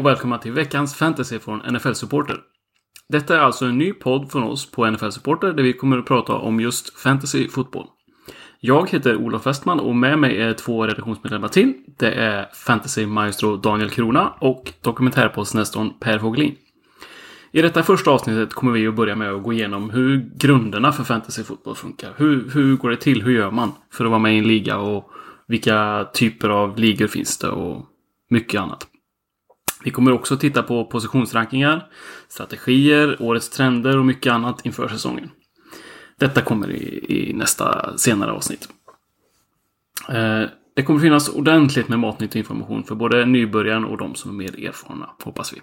och välkomna till veckans fantasy från NFL Supporter. Detta är alltså en ny podd från oss på NFL Supporter där vi kommer att prata om just fantasy fotboll. Jag heter Olof Westman och med mig är två redaktionsmedlemmar till. Det är fantasy maestro Daniel Krona och dokumentärpostnästorn Per Fogelin. I detta första avsnittet kommer vi att börja med att gå igenom hur grunderna för fantasyfotboll funkar. Hur, hur går det till? Hur gör man för att vara med i en liga? Och vilka typer av ligor finns det? Och mycket annat. Vi kommer också titta på positionsrankingar, strategier, årets trender och mycket annat inför säsongen. Detta kommer i, i nästa senare avsnitt. Eh, det kommer finnas ordentligt med matnyttig information för både nybörjaren och de som är mer erfarna, hoppas vi.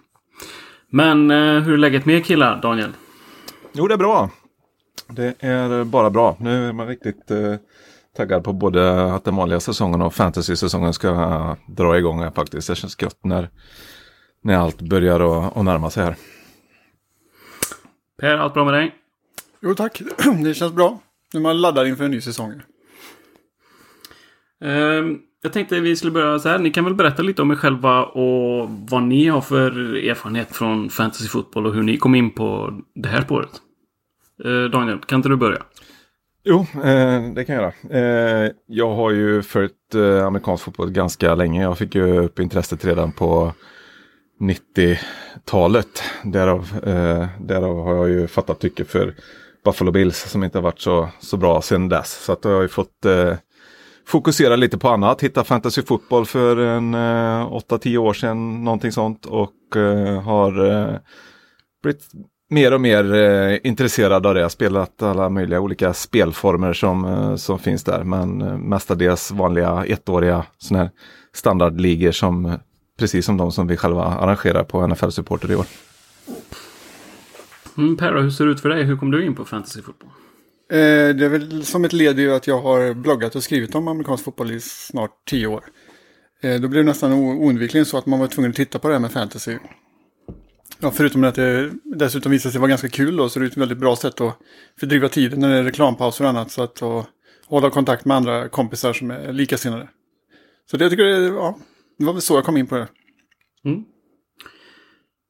Men eh, hur är läget med er killar, Daniel? Jo, det är bra. Det är bara bra. Nu är man riktigt eh, taggad på både att den vanliga säsongen och fantasy-säsongen ska dra igång här faktiskt. Det känns gött när, när allt börjar att, att närma sig här. Per, allt bra med dig? Jo tack, det känns bra. Nu man laddar inför en ny säsong. Ehm, jag tänkte vi skulle börja så här. Ni kan väl berätta lite om er själva och vad ni har för erfarenhet från fantasyfotboll och hur ni kom in på det här spåret. Eh, Daniel, kan inte du börja? Jo, eh, det kan jag göra. Eh, jag har ju följt eh, amerikansk fotboll ganska länge. Jag fick ju upp intresset redan på 90-talet. Därav, eh, därav har jag ju fattat tycke för Buffalo Bills som inte har varit så, så bra sedan dess. Så att jag har ju fått eh, fokusera lite på annat. Hitta fantasy fotboll för en eh, 8-10 år sedan, någonting sånt. Och eh, har eh, blivit mer och mer eh, intresserad av det. Jag har spelat alla möjliga olika spelformer som, eh, som finns där. Men eh, mestadels vanliga ettåriga sådana här standardligor som eh, precis som de som vi själva arrangerar på NFL Supporter i år. Mm, per, hur ser det ut för dig? Hur kom du in på fantasyfotboll? Eh, det är väl som ett led i att jag har bloggat och skrivit om amerikansk fotboll i snart tio år. Eh, då blev det nästan oundvikligen så att man var tvungen att titta på det här med fantasy. Ja, förutom att det dessutom visade sig vara ganska kul då, så det är ett väldigt bra sätt att fördriva tiden när det är reklampauser och annat. Så att och hålla kontakt med andra kompisar som är likasinnade. Så det jag tycker det, ja, det var väl så jag kom in på det. Mm.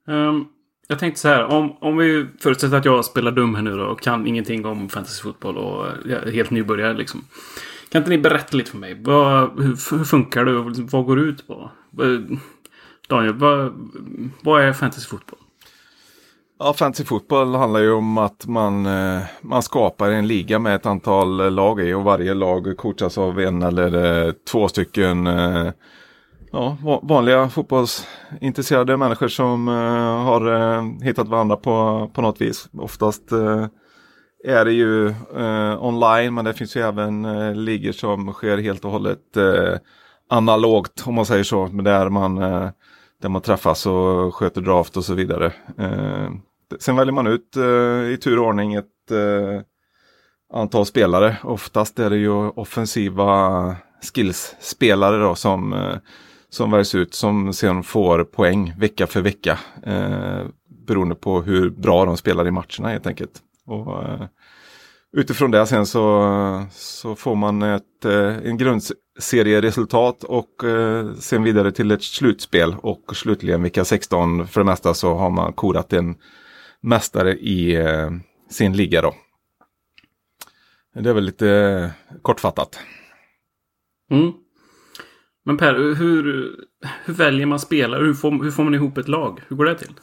Ehm, jag tänkte så här, om, om vi förutsätter att jag spelar dum här nu då och kan ingenting om fantasyfotboll och jag är helt nybörjare liksom. Kan inte ni berätta lite för mig? Vad, hur, hur funkar det och vad går det ut på? Daniel, vad, vad är fantasyfotboll? Ja, fantasy fotboll handlar ju om att man, eh, man skapar en liga med ett antal lag i och varje lag coachas av en eller eh, två stycken eh, ja, vanliga fotbollsintresserade människor som eh, har eh, hittat varandra på, på något vis. Oftast eh, är det ju eh, online men det finns ju även eh, ligor som sker helt och hållet eh, analogt om man säger så. Där man, eh, där man träffas och sköter draft och så vidare. Eh, sen väljer man ut eh, i tur och ordning ett eh, antal spelare. Oftast är det ju offensiva skills-spelare då som, eh, som väljs ut som sen får poäng vecka för vecka. Eh, beroende på hur bra de spelar i matcherna helt enkelt. Och, eh, utifrån det sen så, så får man ett, eh, en grundserieresultat och eh, sen vidare till ett slutspel. Och slutligen vecka 16 för det mesta så har man korat en mästare i eh, sin liga då. Det är väl lite eh, kortfattat. Mm. Men Per, hur, hur väljer man spelare? Hur får, hur får man ihop ett lag? Hur går det till?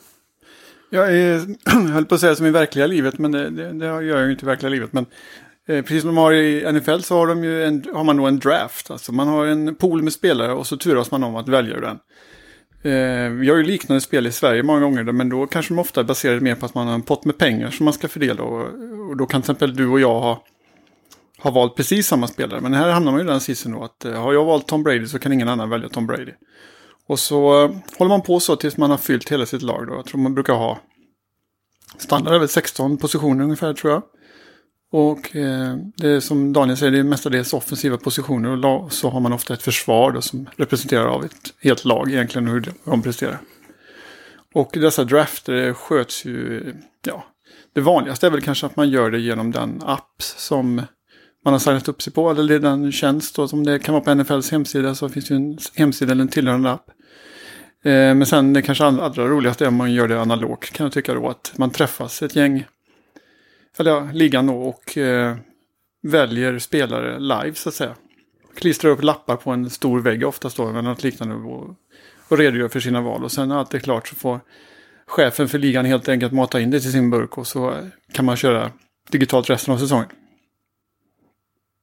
Jag, är, jag höll på att säga som i verkliga livet, men det, det, det gör jag ju inte i verkliga livet. Men eh, precis som de har i NFL så har, de ju en, har man då en draft. Alltså man har en pool med spelare och så turas man om att välja ur den. Eh, vi har ju liknande spel i Sverige många gånger, men då kanske de ofta är baserade mer på att man har en pott med pengar som man ska fördela. Och, och då kan till exempel du och jag ha, har valt precis samma spelare. Men här hamnar man ju i den sitsen då att eh, har jag valt Tom Brady så kan ingen annan välja Tom Brady. Och så eh, håller man på så tills man har fyllt hela sitt lag då. Jag tror man brukar ha standard över 16 positioner ungefär tror jag. Och eh, det är som Daniel säger, det är mestadels offensiva positioner. Och så har man ofta ett försvar då, som representerar av ett helt lag egentligen hur de presterar. Och dessa drafter sköts ju, ja, Det vanligaste är väl kanske att man gör det genom den app som man har signat upp sig på. Eller den tjänst då, som det kan vara på NFLs hemsida så finns det ju en hemsida eller en tillhörande app. Eh, men sen det kanske allra roligaste är om man gör det analogt kan jag tycka då. Att man träffas ett gäng, eller ja, ligan då och eh, väljer spelare live så att säga. Klistrar upp lappar på en stor vägg oftast då, eller något liknande. Och, och redogör för sina val. Och sen när allt är klart så får chefen för ligan helt enkelt mata in det till sin burk och så kan man köra digitalt resten av säsongen.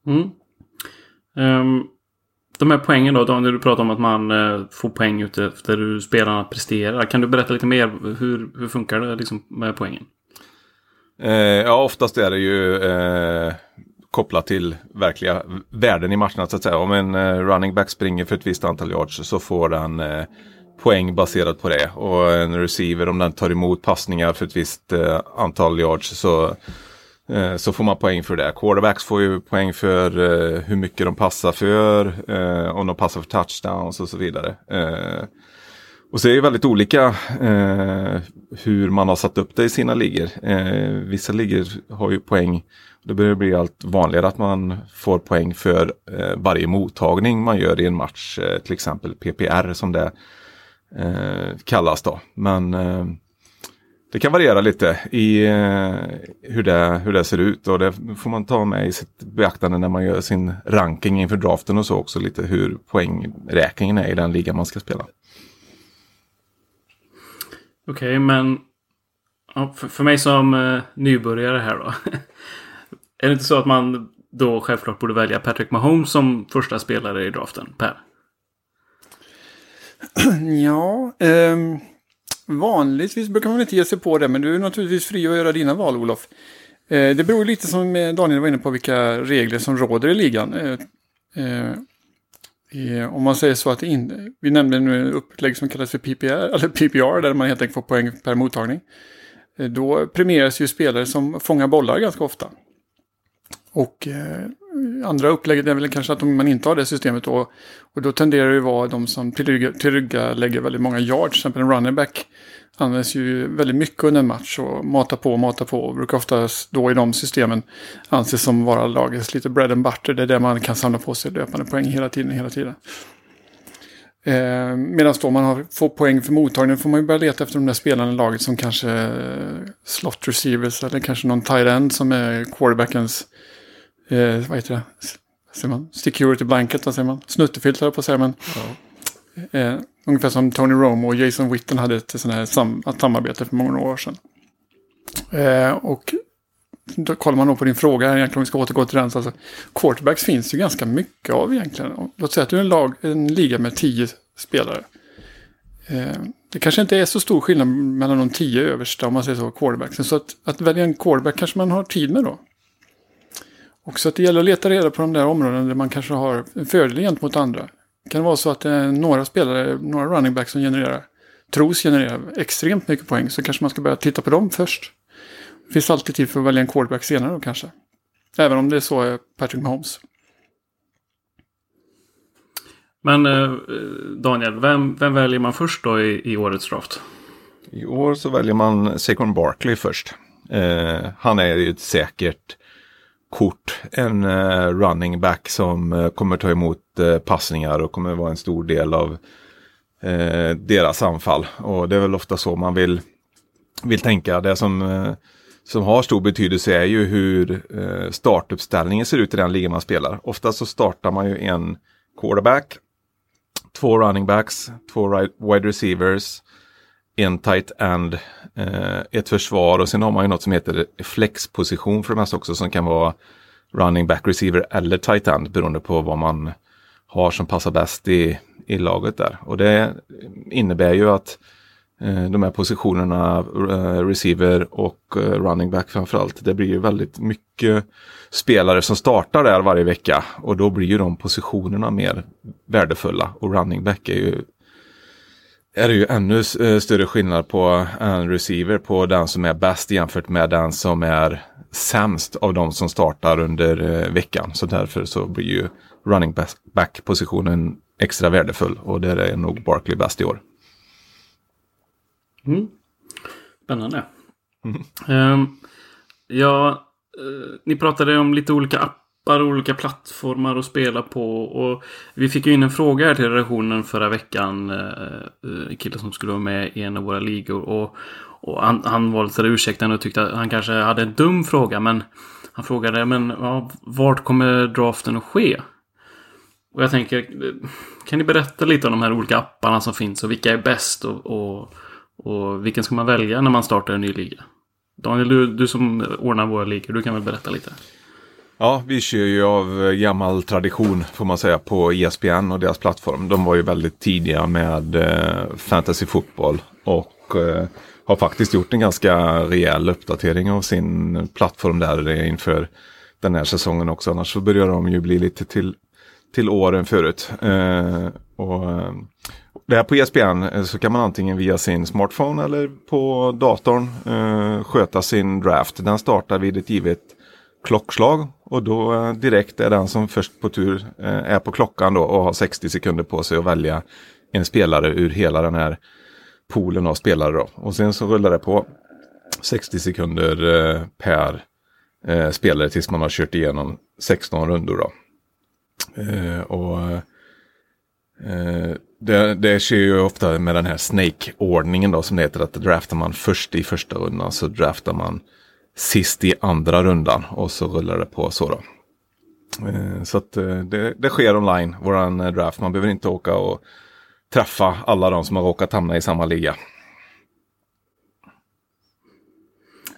Mm. Um, de här poängen då, Daniel du pratar om att man uh, får poäng efter hur spelarna presterar. Kan du berätta lite mer? Hur, hur funkar det liksom med poängen? Uh, ja, oftast är det ju uh, kopplat till verkliga värden i matcherna så att säga. Om en uh, running back springer för ett visst antal yards så får den poäng baserat på det. Och en receiver om den tar emot passningar för ett visst antal yards så, Eh, så får man poäng för det. Quarterbacks får ju poäng för eh, hur mycket de passar för, eh, om de passar för touchdowns och så vidare. Eh, och så är det väldigt olika eh, hur man har satt upp det i sina ligor. Eh, vissa ligor har ju poäng det börjar bli allt vanligare att man får poäng för eh, varje mottagning man gör i en match. Eh, till exempel PPR som det eh, kallas då. Men eh, det kan variera lite i eh, hur, det, hur det ser ut och det får man ta med i sitt beaktande när man gör sin ranking inför draften och så också lite hur poängräkningen är i den liga man ska spela. Okej, okay, men ja, för, för, mig som eh, nybörjare här då. är det inte så att man då självklart borde välja Patrick Mahomes som första spelare i draften, Per? Ja, eh, vanligtvis brukar man inte ge sig på det, men du är naturligtvis fri att göra dina val, Olof. Eh, det beror lite som eh, Daniel var inne på vilka regler som råder i ligan. Eh, eh, eh om man säger så att in, vi nämnde nu upplägg som kallas för PPR, eller PPR, där man helt enkelt får poäng per mottagning. Eh, då premieras ju spelare som fångar bollar ganska ofta. Och andra upplägget är väl kanske att man inte har det systemet då. Och då tenderar det ju vara de som tillryggalägger väldigt många yards. Till exempel en running back används ju väldigt mycket under en match och matar på och matar på. Och brukar oftast då i de systemen anses som vara lagets lite bread and butter. Det är där man kan samla på sig löpande poäng hela tiden, hela tiden. Eh, Medan då man har, får poäng för mottagningen får man ju börja leta efter de där spelarna i laget som kanske slot receivers eller kanske någon tight end som är quarterbackens eh, vad heter det? Säger man? Security blanket, vad säger man? Snuttefilt på säga, men... Ja. Eh, ungefär som Tony Romo och Jason Witten hade ett sånt här sam samarbete för många år sedan. Eh, och då kollar man då på din fråga här egentligen, om vi ska återgå till den. Så alltså, quarterbacks finns ju ganska mycket av egentligen. Låt säga att du är en, lag, en liga med tio spelare. Eh, det kanske inte är så stor skillnad mellan de tio översta, om man säger så, quarterbacks. Så att, att välja en quarterback kanske man har tid med då. Och så att det gäller att leta reda på de där områdena där man kanske har en fördel gentemot andra. Det kan vara så att det är några spelare, några running backs som genererar, tros generera extremt mycket poäng. Så kanske man ska börja titta på dem först. Det finns alltid tid för att välja en quarterback senare då kanske. Även om det är så är Patrick Mahomes. Men eh, Daniel, vem, vem väljer man först då i, i årets draft? I år så väljer man Saquon Barkley först. Eh, han är ju ett säkert kort. En eh, running back som eh, kommer ta emot eh, passningar och kommer vara en stor del av deras anfall. Och det är väl ofta så man vill, vill tänka. Det som, som har stor betydelse är ju hur startuppställningen ser ut i den ligan man spelar. Ofta så startar man ju en quarterback, två running backs, två wide receivers, en tight end, eh, ett försvar och sen har man ju något som heter flexposition för det mesta också som kan vara running back receiver eller tight end beroende på vad man har som passar bäst i, i laget där. Och det innebär ju att eh, de här positionerna, eh, receiver och eh, running back framförallt, det blir ju väldigt mycket spelare som startar där varje vecka och då blir ju de positionerna mer värdefulla och running back är ju är det ju ännu eh, större skillnad på en receiver på den som är bäst jämfört med den som är sämst av de som startar under eh, veckan. Så därför så blir ju running back-positionen extra värdefull och där är nog Barkley bäst i år. Mm. Spännande. Ehm, ja, eh, ni pratade om lite olika appar och olika plattformar att spela på. Och vi fick ju in en fråga här till redaktionen förra veckan. Eh, eh, en kille som skulle vara med i en av våra ligor. Och, och han, han var lite ursäktande och tyckte att han kanske hade en dum fråga. Men han frågade, men ja, vart kommer draften att ske? Och jag tänker, eh, kan ni berätta lite om de här olika apparna som finns och vilka är bäst och, och, och vilken ska man välja när man startar en ny liga? Daniel, du, du som ordnar våra ligor, du kan väl berätta lite? Ja, vi kör ju av eh, gammal tradition får man säga på ESPN och deras plattform. De var ju väldigt tidiga med eh, fantasy fotboll och eh, har faktiskt gjort en ganska rejäl uppdatering av sin plattform där inför den här säsongen också. Annars så börjar de ju bli lite till, till åren förut. Eh, och, eh, det här på ESPN eh, så kan man antingen via sin smartphone eller på datorn eh, sköta sin draft. Den startar vid ett givet klockslag och då eh, direkt är den som först på tur eh, är på klockan då och har 60 sekunder på sig att välja en spelare ur hela den här poolen av spelare då. Och sen så rullar det på 60 sekunder eh, per eh, spelare tills man har kört igenom 16 rundor då. Eh, och eh, det, det sker ju ofta med den här Snake-ordningen då som det heter att draftar man först i första rundan så draftar man sist i andra rundan och så rullar det på så då. Eh, så att eh, det, det sker online, våran draft. Man behöver inte åka och träffa alla de som har råkat hamna i samma liga.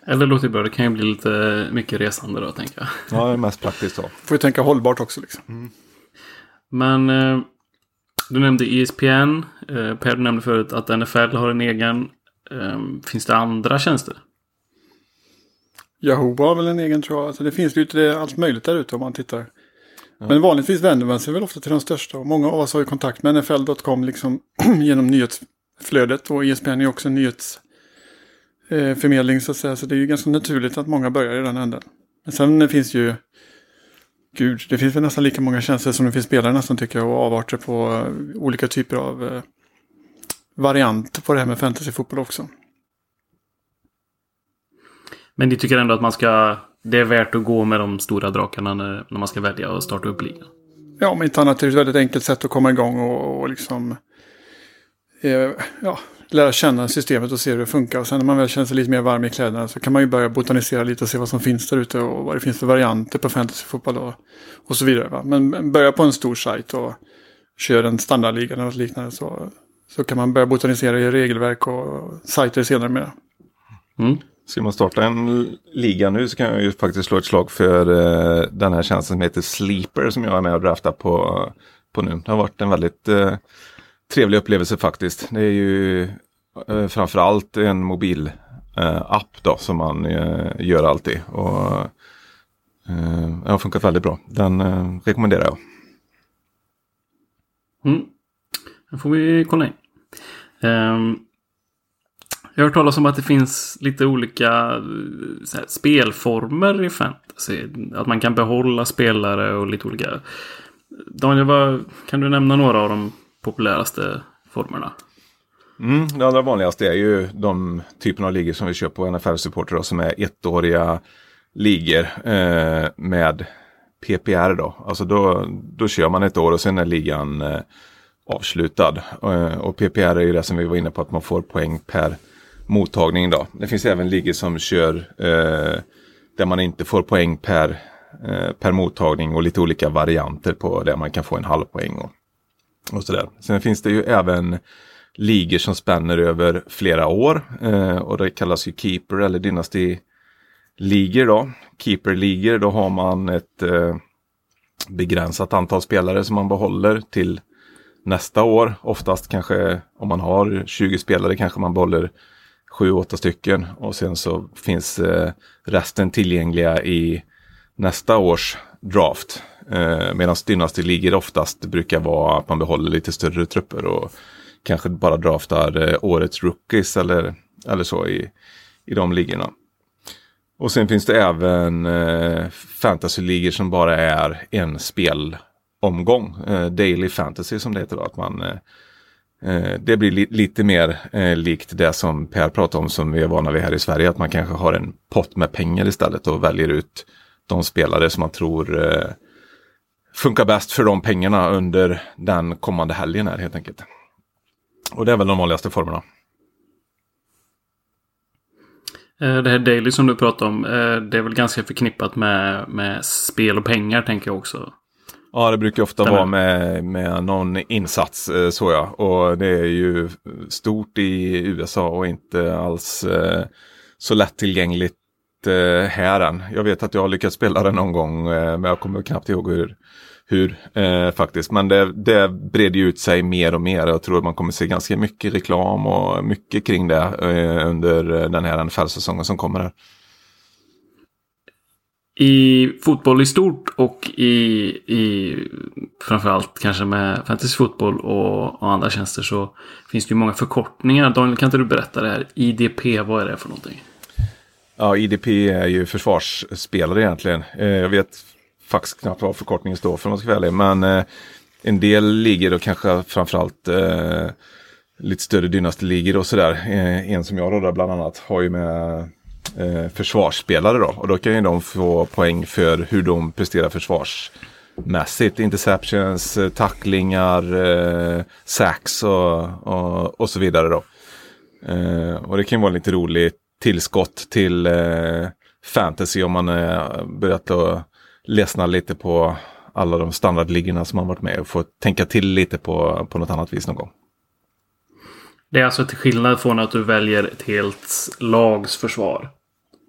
Eller låter bra, det kan ju bli lite mycket resande då tänker jag. Ja, det är mest praktiskt så. Får ju tänka hållbart också liksom. Mm. Men eh, du nämnde ESPN. Eh, per, du nämnde förut att NFL har en egen. Eh, finns det andra tjänster? Yahoo har väl en egen tror jag. Alltså, det finns lite allt möjligt där ute om man tittar. Men vanligtvis vänder man sig väl ofta till de största. Och många av oss har ju kontakt med NFL.com liksom genom nyhetsflödet. Och ESPN är också en nyhetsförmedling så att säga. Så det är ju ganska naturligt att många börjar i den änden. Men sen finns ju... Gud, det finns väl nästan lika många tjänster som det finns spelare nästan tycker jag. Och avarter på uh, olika typer av uh, varianter på det här med fantasyfotboll också. Men ni tycker ändå att man ska det är värt att gå med de stora drakarna när, när man ska välja och starta upp ligan. Ja, om inte annat är det ett väldigt enkelt sätt att komma igång och, och liksom eh, ja, lära känna systemet och se hur det funkar. Och sen när man väl känner sig lite mer varm i kläderna så kan man ju börja botanisera lite och se vad som finns där ute och vad det finns för varianter på fantasyfotboll och, och så vidare. Va? Men börja på en stor sajt och kör en standardliga eller något liknande så, så kan man börja botanisera i regelverk och sajter senare med. Mm. Ska man starta en liga nu så kan jag ju faktiskt slå ett slag för uh, den här tjänsten som heter Sleeper som jag är med och draftar på, på nu. Det har varit en väldigt uh, trevlig upplevelse faktiskt. Det är ju uh, framförallt en mobil app då som man gör alltid. Och den har funkat väldigt bra. Den rekommenderar jag. Mm. Den får vi kolla in. Um, jag har hört talas om att det finns lite olika eh, här, spelformer i fantasy. Att man kan behålla spelare och lite olika. Daniel, vad, kan du nämna några av de populäraste formerna? Mm, det allra vanligaste är ju de typen av ligor som vi kör på NFL-supporter som är ettåriga ligor eh, med PPR då. Alltså då, då kör man ett år och sen är ligan eh, avslutad. Eh, och PPR är ju det som vi var inne på att man får poäng per mottagning då. Det finns även ligor som kör eh, där man inte får poäng per, eh, per mottagning och lite olika varianter på det. Man kan få en halv poäng och, och sådär. Sen finns det ju även ligor som spänner över flera år eh, och det kallas ju Keeper eller Dynasty-ligor då. Keeper-ligor, då har man ett eh, begränsat antal spelare som man behåller till nästa år. Oftast kanske om man har 20 spelare kanske man behåller sju, åtta stycken och sen så finns eh, resten tillgängliga i nästa års draft. Eh, Medan Dynasty ligger oftast brukar vara att man behåller lite större trupper och kanske bara draftar eh, årets rookies eller, eller så i, i de ligorna. Och sen finns det även eh, fantasy-ligor som bara är en spelomgång. Eh, daily fantasy som det heter då. Att man Eh, Eh, det blir li lite mer eh, likt det som Per pratade om som vi är vana vid här i Sverige. Att man kanske har en pott med pengar istället och väljer ut de spelare som man tror eh, funkar bäst för de pengarna under den kommande helgen här helt enkelt. Och det är väl de vanligaste formerna. Eh, det här Daily som du pratade om, eh, det är väl ganska förknippat med, med spel och pengar tänker jag också. Ja, det brukar ofta vara med, med någon insats, eh, så ja. Och det är ju stort i USA och inte alls eh, så lättillgängligt eh, här än. Jag vet att jag har lyckats spela det någon gång, men jag kommer knappt ihåg hur, hur faktiskt. Men det, det breder ut sig mer och mer. Jag tror att man kommer se ganska mycket reklam och mycket kring det under den här NFL-säsongen som kommer här. I fotboll i stort och i, i framförallt kanske med fantasyfotboll och, och andra tjänster så finns det ju många förkortningar. Daniel, kan inte du berätta det här? IDP, vad är det för någonting? Ja, IDP är ju försvarsspelare egentligen. Eh, jag vet faktiskt knappt vad förkortningen står för om man ska vara ärlig. Men eh, en del ligor och kanske framförallt eh, lite större dynastiligor och sådär. Eh, en som jag rådar bland annat har ju med eh, försvarsspelare då. Och då kan ju de få poäng för hur de presterar försvarsmässigt. Interceptions, eh, tacklingar, eh, sacks och, och, och så vidare då. Eh, och det kan ju vara lite roligt tillskott till eh, fantasy om man eh, börjat att ledsna lite på alla de standardligorna som man varit med och få tänka till lite på, på något annat vis någon gång. Det är alltså till skillnad från att du väljer ett helt lags försvar.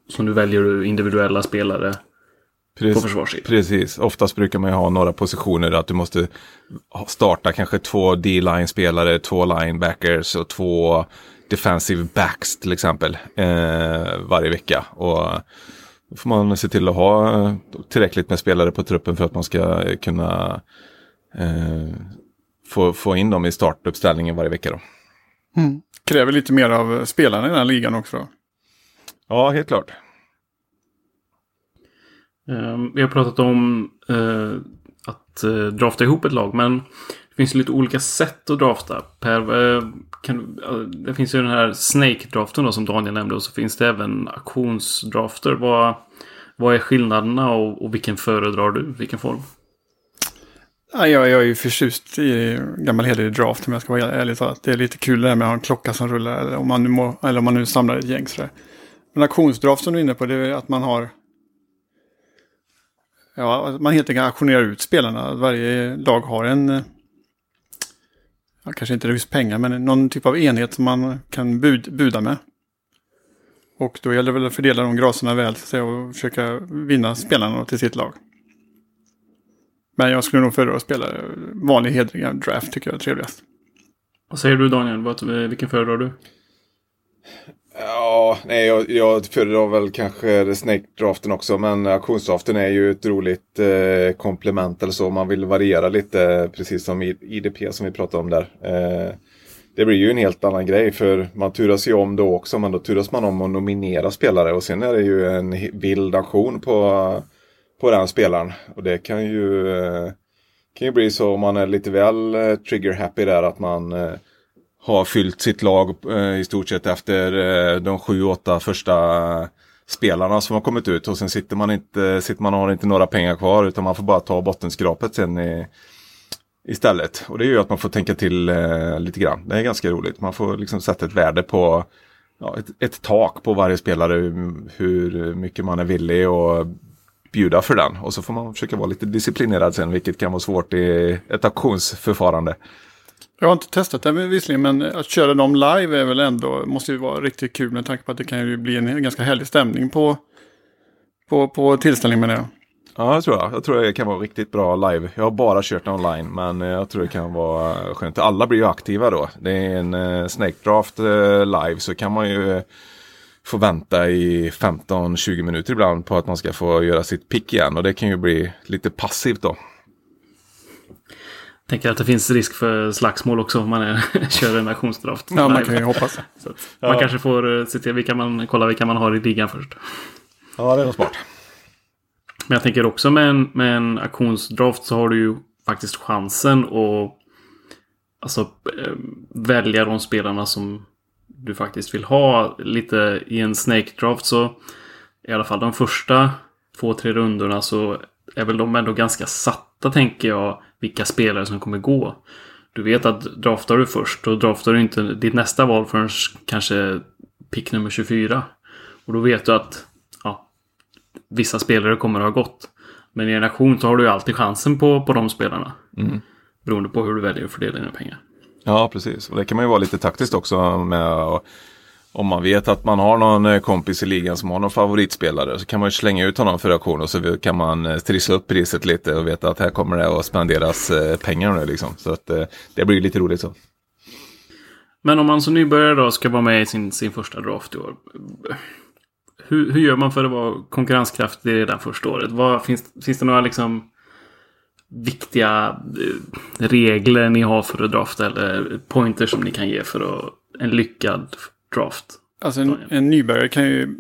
Så nu väljer du individuella spelare på försvarssidan. Precis, oftast brukar man ju ha några positioner att du måste starta kanske två D-line-spelare, två linebackers och två defensive backs till exempel eh, varje vecka. Och då får man se till att ha eh, tillräckligt med spelare på truppen för att man ska kunna eh, få, få in dem i startuppställningen varje vecka. Då. Kräver lite mer av spelarna i den här ligan också. Ja, helt klart. Eh, Vi har pratat om eh, att eh, drafta ihop ett lag, men det finns lite olika sätt att drafta. Per, eh, kan, det finns ju den här Snake-draften som Daniel nämnde och så finns det även auktionsdrafter. Vad, vad är skillnaderna och, och vilken föredrar du? Vilken form? Ja, jag, jag är ju förtjust i gammal hederlig draft om jag ska vara ärlig. Det är lite kul det här med att ha en klocka som rullar eller om man nu, må, eller om man nu samlar ett gäng sådär. Men auktionsdraft som du är inne på det är att man har Ja, att man helt enkelt auktionerar ut spelarna. Varje lag har en ja, kanske inte just pengar, men någon typ av enhet som man kan bud, buda med. Och då gäller det väl att fördela de graserna väl så att säga, och försöka vinna spelarna till sitt lag. Men jag skulle nog föredra att spela vanlig hedrig draft tycker jag är trevligast. Vad säger du Daniel? Vad, vilken föredrar du? Ja, nej, jag, jag föredrar väl kanske Snake-draften också. Men auktionsdraften är ju ett roligt eh, komplement eller så. Man vill variera lite, precis som IDP som vi pratade om där. Eh, det blir ju en helt annan grej för man turas ju om då också. Men då turas man om att nominera spelare. Och sen är det ju en vild auktion på, på den spelaren. Och det kan ju, eh, kan ju bli så om man är lite väl eh, trigger-happy där att man eh, har fyllt sitt lag i stort sett efter de sju, åtta första spelarna som har kommit ut. Och sen sitter man inte, sitter man och har inte några pengar kvar utan man får bara ta bottenskrapet sen i, istället. Och det gör ju att man får tänka till eh, lite grann. Det är ganska roligt. Man får liksom sätta ett värde på ja, ett, ett tak på varje spelare. hur- Hur mycket man är villig att bjuda för den. Och så får man försöka vara lite disciplinerad sen, vilket kan vara svårt i ett auktionsförfarande. Jag har inte testat det visserligen, men att köra dem live är väl ändå, måste ju vara riktigt kul med tanke på att det kan ju bli en ganska härlig stämning på, på, på tillställningen menar jag. Ja, det tror jag. Jag tror det kan vara riktigt bra live. Jag har bara kört online, men jag tror det kan vara skönt. Alla blir ju aktiva då. Det är en eh, Snake Draft eh, live så kan man ju få vänta i 15-20 minuter ibland på att man ska få göra sitt pick igen. Och det kan ju bli lite passivt då. Tänker att det finns risk för slagsmål också om man är, kör en auktionsdraft. Ja, man kan ju hoppas. Så att Man kanske får eh, se till vilka man, kolla vilka man har i ligan först. Ja, det är nog smart. Men jag tänker också med en, med en auktionsdraft så har du ju faktiskt chansen att, alltså, eh, välja de spelarna som du faktiskt vill ha lite i en snake draft så i alla fall de första två, tre rundorna så är väl de ändå ganska satta tänker jag vilka spelare som kommer gå. Du vet att draftar du först då draftar du inte ditt nästa val förrän kanske pick nummer 24. Och då vet du att ja, vissa spelare kommer att ha gått. Men i en aktion så har du ju alltid chansen på, på de spelarna. Mm. Beroende på hur du väljer att fördela dina pengar. Ja, precis. Och det kan man ju vara lite taktiskt också med. Om man vet att man har någon eh, kompis i ligan som har någon favoritspelare så kan man ju slänga ut honom för auktion och så kan man eh, trissa upp priset lite och veta att här kommer det att spenderas eh, pengar nu liksom. Så att det blir lite roligt så. Men om man som nybörjare då ska vara med i sin, sin första draft i år. Hur, hur gör man för att vara konkurrenskraftig redan första året? Vad, finns, finns det några liksom viktiga eh, regler ni har för att drafta eller pointers som ni kan ge för att, en lyckad draft? Alltså en, en nybörjare kan ju,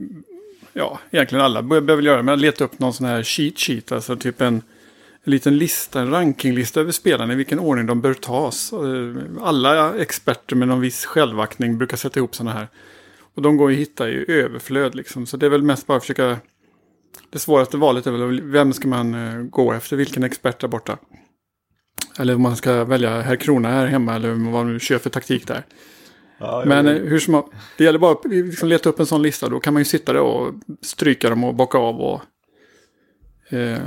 ja, egentligen alla behöver göra det, men leta upp någon sån här cheat sheet, alltså typ en, en liten lista, en rankinglista över spelarna, i vilken ordning de bör tas. Eh, alla experter med någon viss självaktning brukar sätta ihop sådana här. Och de går ju att hitta i överflöd liksom, så det är väl mest bara att försöka det svåraste valet är väl vem ska man eh, gå efter, vilken expert där borta. Eller om man ska välja herr Krona här hemma eller vad man nu kör för taktik där. Ja, Men eh, hur som det gäller bara att liksom leta upp en sån lista. Då kan man ju sitta där och stryka dem och bocka av och eh,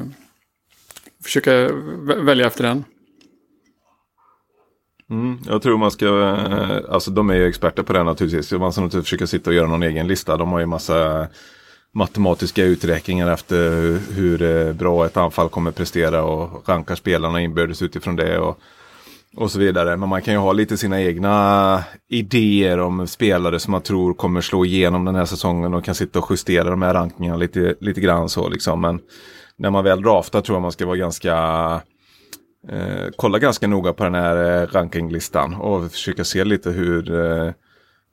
försöka välja efter den. Mm, jag tror man ska, eh, alltså de är ju experter på det naturligtvis. Man ska naturligtvis försöka sitta och göra någon egen lista. De har ju massa matematiska uträkningar efter hur eh, bra ett anfall kommer prestera och rankar spelarna inbördes utifrån det. Och, och så vidare. Men man kan ju ha lite sina egna idéer om spelare som man tror kommer slå igenom den här säsongen och kan sitta och justera de här rankningarna lite, lite grann så liksom. Men när man väl draftar tror jag man ska vara ganska eh, kolla ganska noga på den här eh, rankinglistan och försöka se lite hur eh,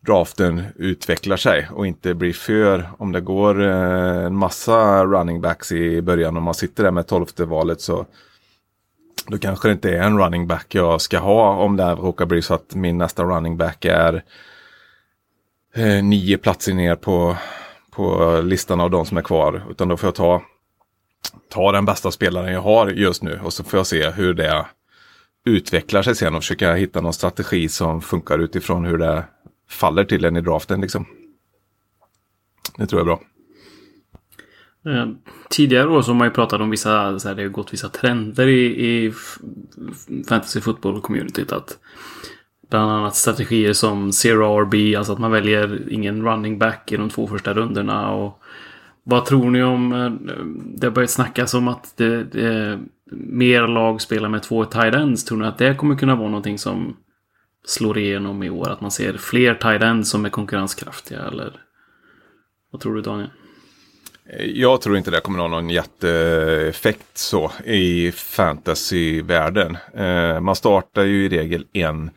draften utvecklar sig och inte blir för, om det går eh, en massa running backs i början och man sitter där med tolfte valet så då kanske det inte är en running back jag ska ha om det råkar bli så att min nästa running back är eh, nio platser ner på, på listan av de som är kvar. Utan då får jag ta, ta den bästa spelaren jag har just nu och så får jag se hur det utvecklar sig sen och försöka hitta någon strategi som funkar utifrån hur det faller till en i draften. Liksom. Det tror jag är bra. Eh, tidigare år så har man ju pratat om vissa, så här, det har gått vissa trender i, i fantasy football communityt. Att bland annat strategier som zero RB, alltså att man väljer ingen running back i de två första rundorna. Och vad tror ni om, eh, det har börjat snackas om att det, det, mer lag spelar med två tight ends. Tror ni att det kommer kunna vara någonting som slår igenom i år? Att man ser fler tight ends som är konkurrenskraftiga eller? Vad tror du Daniel? Jag tror inte det kommer ha någon jätteeffekt så i fantasyvärlden. Eh, man startar ju i regel en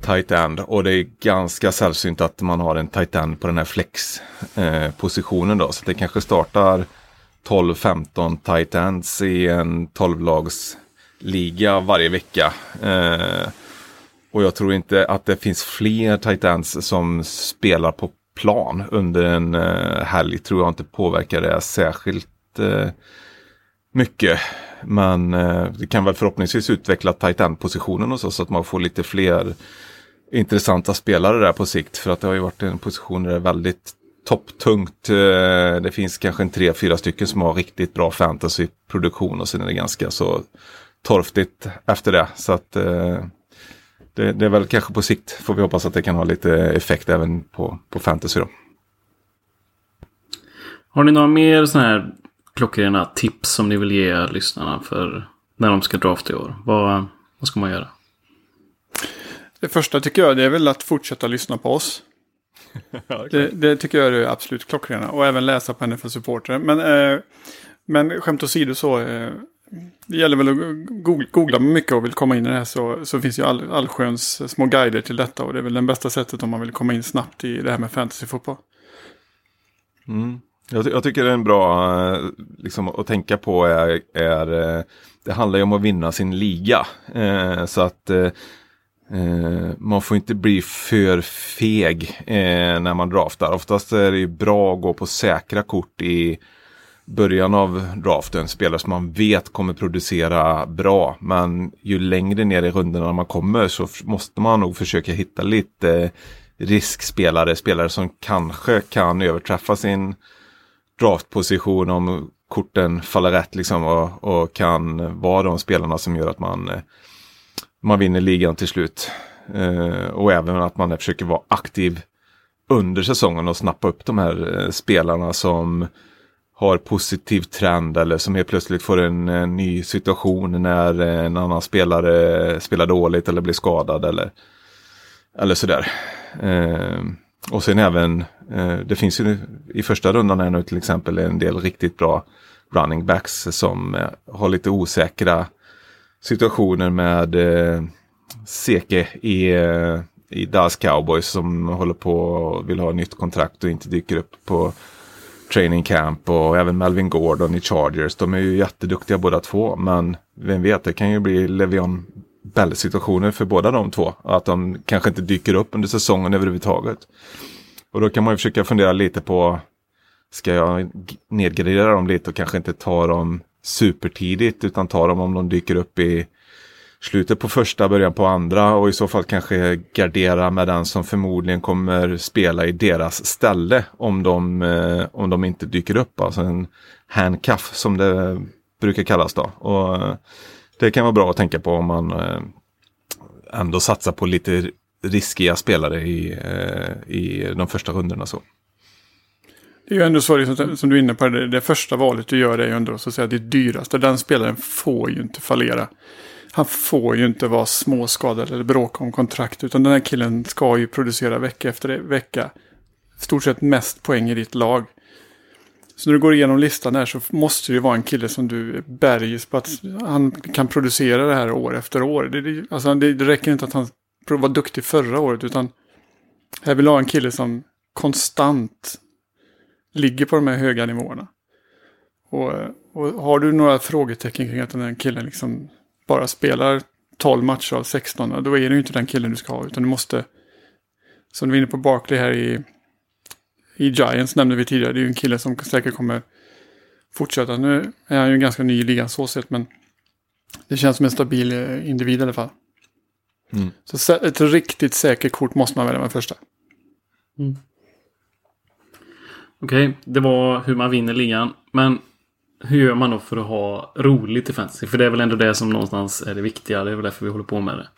tight end och det är ganska sällsynt att man har en tight end på den här flex-positionen då. Så det kanske startar 12-15 tight ends i en 12-lags liga varje vecka. Eh, och jag tror inte att det finns fler tight ends som spelar på plan under en eh, helg tror jag inte påverkar det särskilt eh, mycket. Men eh, det kan väl förhoppningsvis utveckla tight end-positionen och så, så att man får lite fler intressanta spelare där på sikt. För att det har ju varit en position där det är väldigt topptungt. Eh, det finns kanske en tre, fyra stycken som har riktigt bra fantasyproduktion och sen är det ganska så torftigt efter det. Så att eh, det, det, är väl kanske på sikt får vi hoppas att det kan ha lite effekt även på, på fantasy då. Har ni några mer sådana här klockrena tips som ni vill ge lyssnarna för när de ska drafta i år? Vad, vad ska man göra? Det första tycker jag det är väl att fortsätta lyssna på oss. det, det, tycker jag är det absolut klockrena. Och även läsa på NFL Supporter. Men, eh, men skämt åsido så. Eh, Mm. det gäller väl att googla mycket och vill komma in i det här så, så finns ju all, allsköns små guider till detta. Och det är väl det bästa sättet om man vill komma in snabbt i det här med fantasyfotboll. Mm. Jag, jag, tycker det är en bra eh, liksom, att tänka på är, är eh, det handlar ju om att vinna sin liga. Eh, så att eh, eh, man får inte bli för feg eh, när man draftar. Oftast är det bra att gå på säkra kort i början av draften. Spelare som man vet kommer producera bra. Men ju längre ner i rundorna man kommer så måste man nog försöka hitta lite eh, riskspelare. Spelare som kanske kan överträffa sin draftposition om korten faller rätt liksom och, och kan vara de spelarna som gör att man, eh, man vinner ligan till slut. Eh, och även att man försöker vara aktiv under säsongen och snappa upp de här eh, spelarna som har positiv trend eller som helt plötsligt får en, en ny situation när en annan spelare spelar dåligt eller blir skadad eller, eller sådär. Eh, och sen även, eh, det finns ju i första rundan här nu till exempel en del riktigt bra running backs som eh, har lite osäkra situationer med eh, Seke i, eh, i Dallas Cowboys som håller på och vill ha nytt kontrakt och inte dyker upp på training camp och även Melvin Gordon i Chargers. De är ju jätteduktiga båda två men vem vet, det kan ju bli Levion Bell-situationer för båda de två. Att de kanske inte dyker upp under säsongen överhuvudtaget. Och då kan man ju försöka fundera lite på Ska jag nedgradera dem lite och kanske inte ta dem supertidigt utan ta dem om de dyker upp i slutet på första, början på andra och i så fall kanske gardera med den som förmodligen kommer spela i deras ställe om de, eh, om de inte dyker upp. Alltså en handcuff som det brukar kallas då. Och eh, Det kan vara bra att tänka på om man eh, ändå satsar på lite riskiga spelare i, eh, i de första rundorna. Så. Det är ju ändå så liksom, som du är inne på, det, det första valet du gör är ju ändå så att säga det dyraste. Den spelaren får ju inte fallera. Han får ju inte vara småskadad eller bråka om kontrakt. Utan den här killen ska ju producera vecka efter vecka. Stort sett mest poäng i ditt lag. Så när du går igenom listan här så måste det ju vara en kille som du bergis på att han kan producera det här år efter år. Det, det, alltså det, det räcker inte att han var duktig förra året utan här vill ha en kille som konstant ligger på de här höga nivåerna. Och, och har du några frågetecken kring att den här killen liksom bara spelar 12 matcher av 16, då är ju inte den killen du ska ha. Utan du måste, som du var inne på Barkley här i, i Giants nämnde vi tidigare, det är ju en kille som säkert kommer fortsätta. Nu är han ju ganska ny i ligan så sett, men det känns som en stabil eh, individ i alla fall. Mm. Så ett riktigt säkert kort måste man välja med första. Mm. Okej, okay, det var hur man vinner ligan. Men hur gör man då för att ha roligt i fantasy? För det är väl ändå det som någonstans är det viktiga. Det är väl därför vi håller på med det.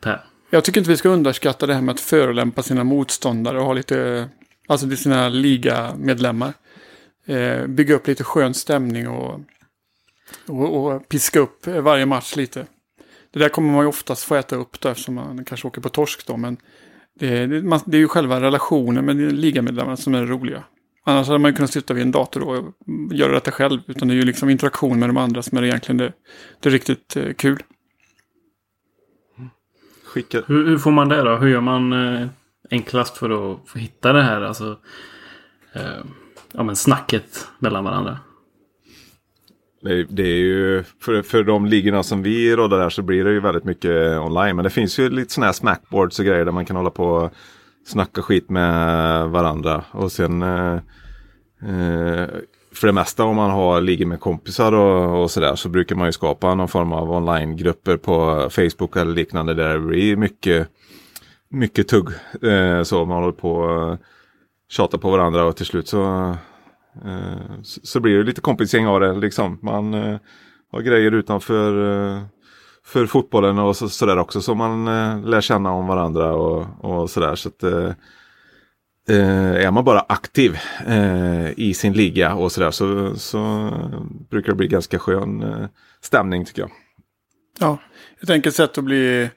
Per? Jag tycker inte vi ska underskatta det här med att förolämpa sina motståndare och ha lite, alltså till sina ligamedlemmar. Eh, bygga upp lite skön stämning och, och, och, piska upp varje match lite. Det där kommer man ju oftast få äta upp då eftersom man kanske åker på torsk då. Men det, det, man, det är ju själva relationen med ligamedlemmarna som är det roliga. Annars hade man ju kunnat sitta vid en dator och göra detta själv. Utan det är ju liksom interaktion med de andra som är egentligen det, det är riktigt eh, kul. Skicka. Hur, hur, får man det då? Hur gör man eh, enklast för att få hitta det här? Alltså, eh, ja, men snacket mellan varandra. Det är ju, för, för de ligorna som vi råddar där så blir det ju väldigt mycket online. Men det finns ju lite sådana här smackboards och grejer där man kan hålla på och snacka skit med varandra. Och sen eh, eh, för det mesta om man har ligger med kompisar och, och sådär så brukar man ju skapa någon form av onlinegrupper på Facebook eller liknande där det blir mycket, mycket tugg. Eh, så man håller på och tjatar på varandra och till slut så Eh, så blir det lite kompisgäng av det liksom. Man eh, har grejer utanför eh, för fotbollen och så, också som man eh, lär känna om varandra och, och sådär. Så att, eh, eh, är man bara aktiv i sin liga och sådär så, så brukar det bli ganska skön stämning tycker jag. Ja, ett enkelt sätt att bli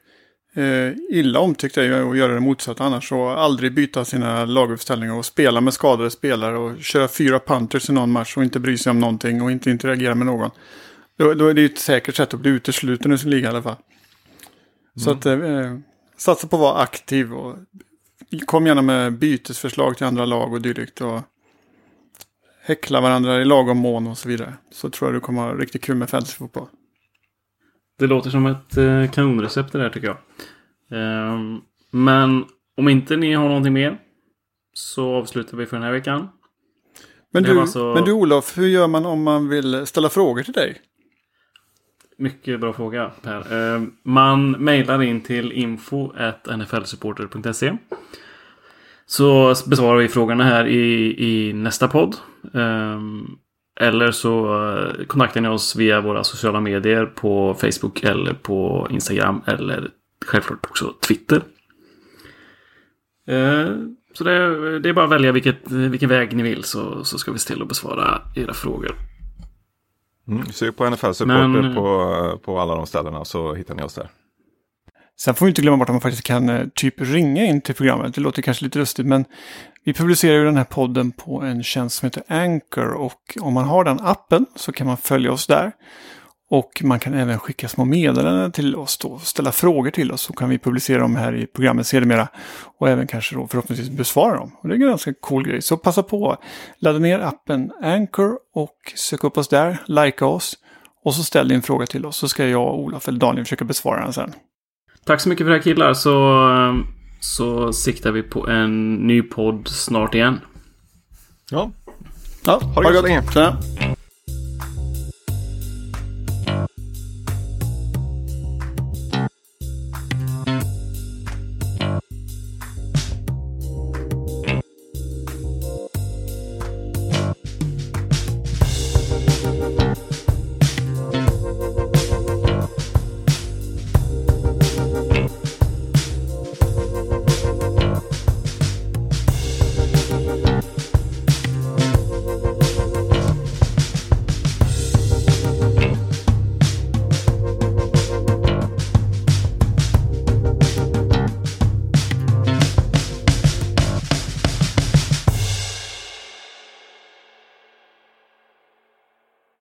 eh, illa omtyckt är ju att göra det motsatta annars. Och aldrig byta sina laguppställningar och spela med skadade spelare och köra fyra punters i någon match och inte bry sig om någonting och inte interagera med någon. Då, då är det ju ett säkert sätt att bli utesluten ur sin liga i alla fall. Mm. Så att eh, satsa på att vara aktiv och kom gärna med bytesförslag till andra lag och dylikt. Och häckla varandra i lagom mån och så vidare. Så tror jag du kommer ha riktigt kul med fantasyfotboll. Det låter som ett eh, kanonrecept det där tycker jag. Ehm, men om inte ni har någonting mer så avslutar vi för den här veckan. Men du, alltså- men du Olof, hur gör man om man vill ställa frågor till dig? Mycket bra fråga Per. Eh, man mejlar in till info.nflsupporter.se Så besvarar vi frågorna här i, i nästa podd. Eh, eller så eh, kontaktar ni oss via våra sociala medier på Facebook eller på Instagram eller självklart också Twitter. Så det, är- det är bara att välja vilket, vilken väg ni vill så, så ska vi se till att besvara era frågor. Mm. Sök på NFL Supporter Men- på, på alla de ställena så hittar ni oss där. Sen får vi inte glömma bort att man faktiskt kan eh, typ ringa in till programmet. Det låter kanske lite lustigt, men vi publicerar ju den här podden på en tjänst som heter Anchor. Och om man har den appen så kan man följa oss där. Och man kan även skicka små meddelanden till oss då, ställa frågor till oss. Så kan vi publicera dem här i programmet sedermera. Och även kanske då förhoppningsvis besvara dem. Och det är en ganska cool grej. Så passa på, ladda ner appen Anchor och sök upp oss där, likea oss. Och så ställ din fråga till oss så ska jag, Olof eller Daniel försöka besvara den sen. Tack så mycket för det här killar så, så siktar vi på en ny podd snart igen. Ja, Ja, Ha det gott länge.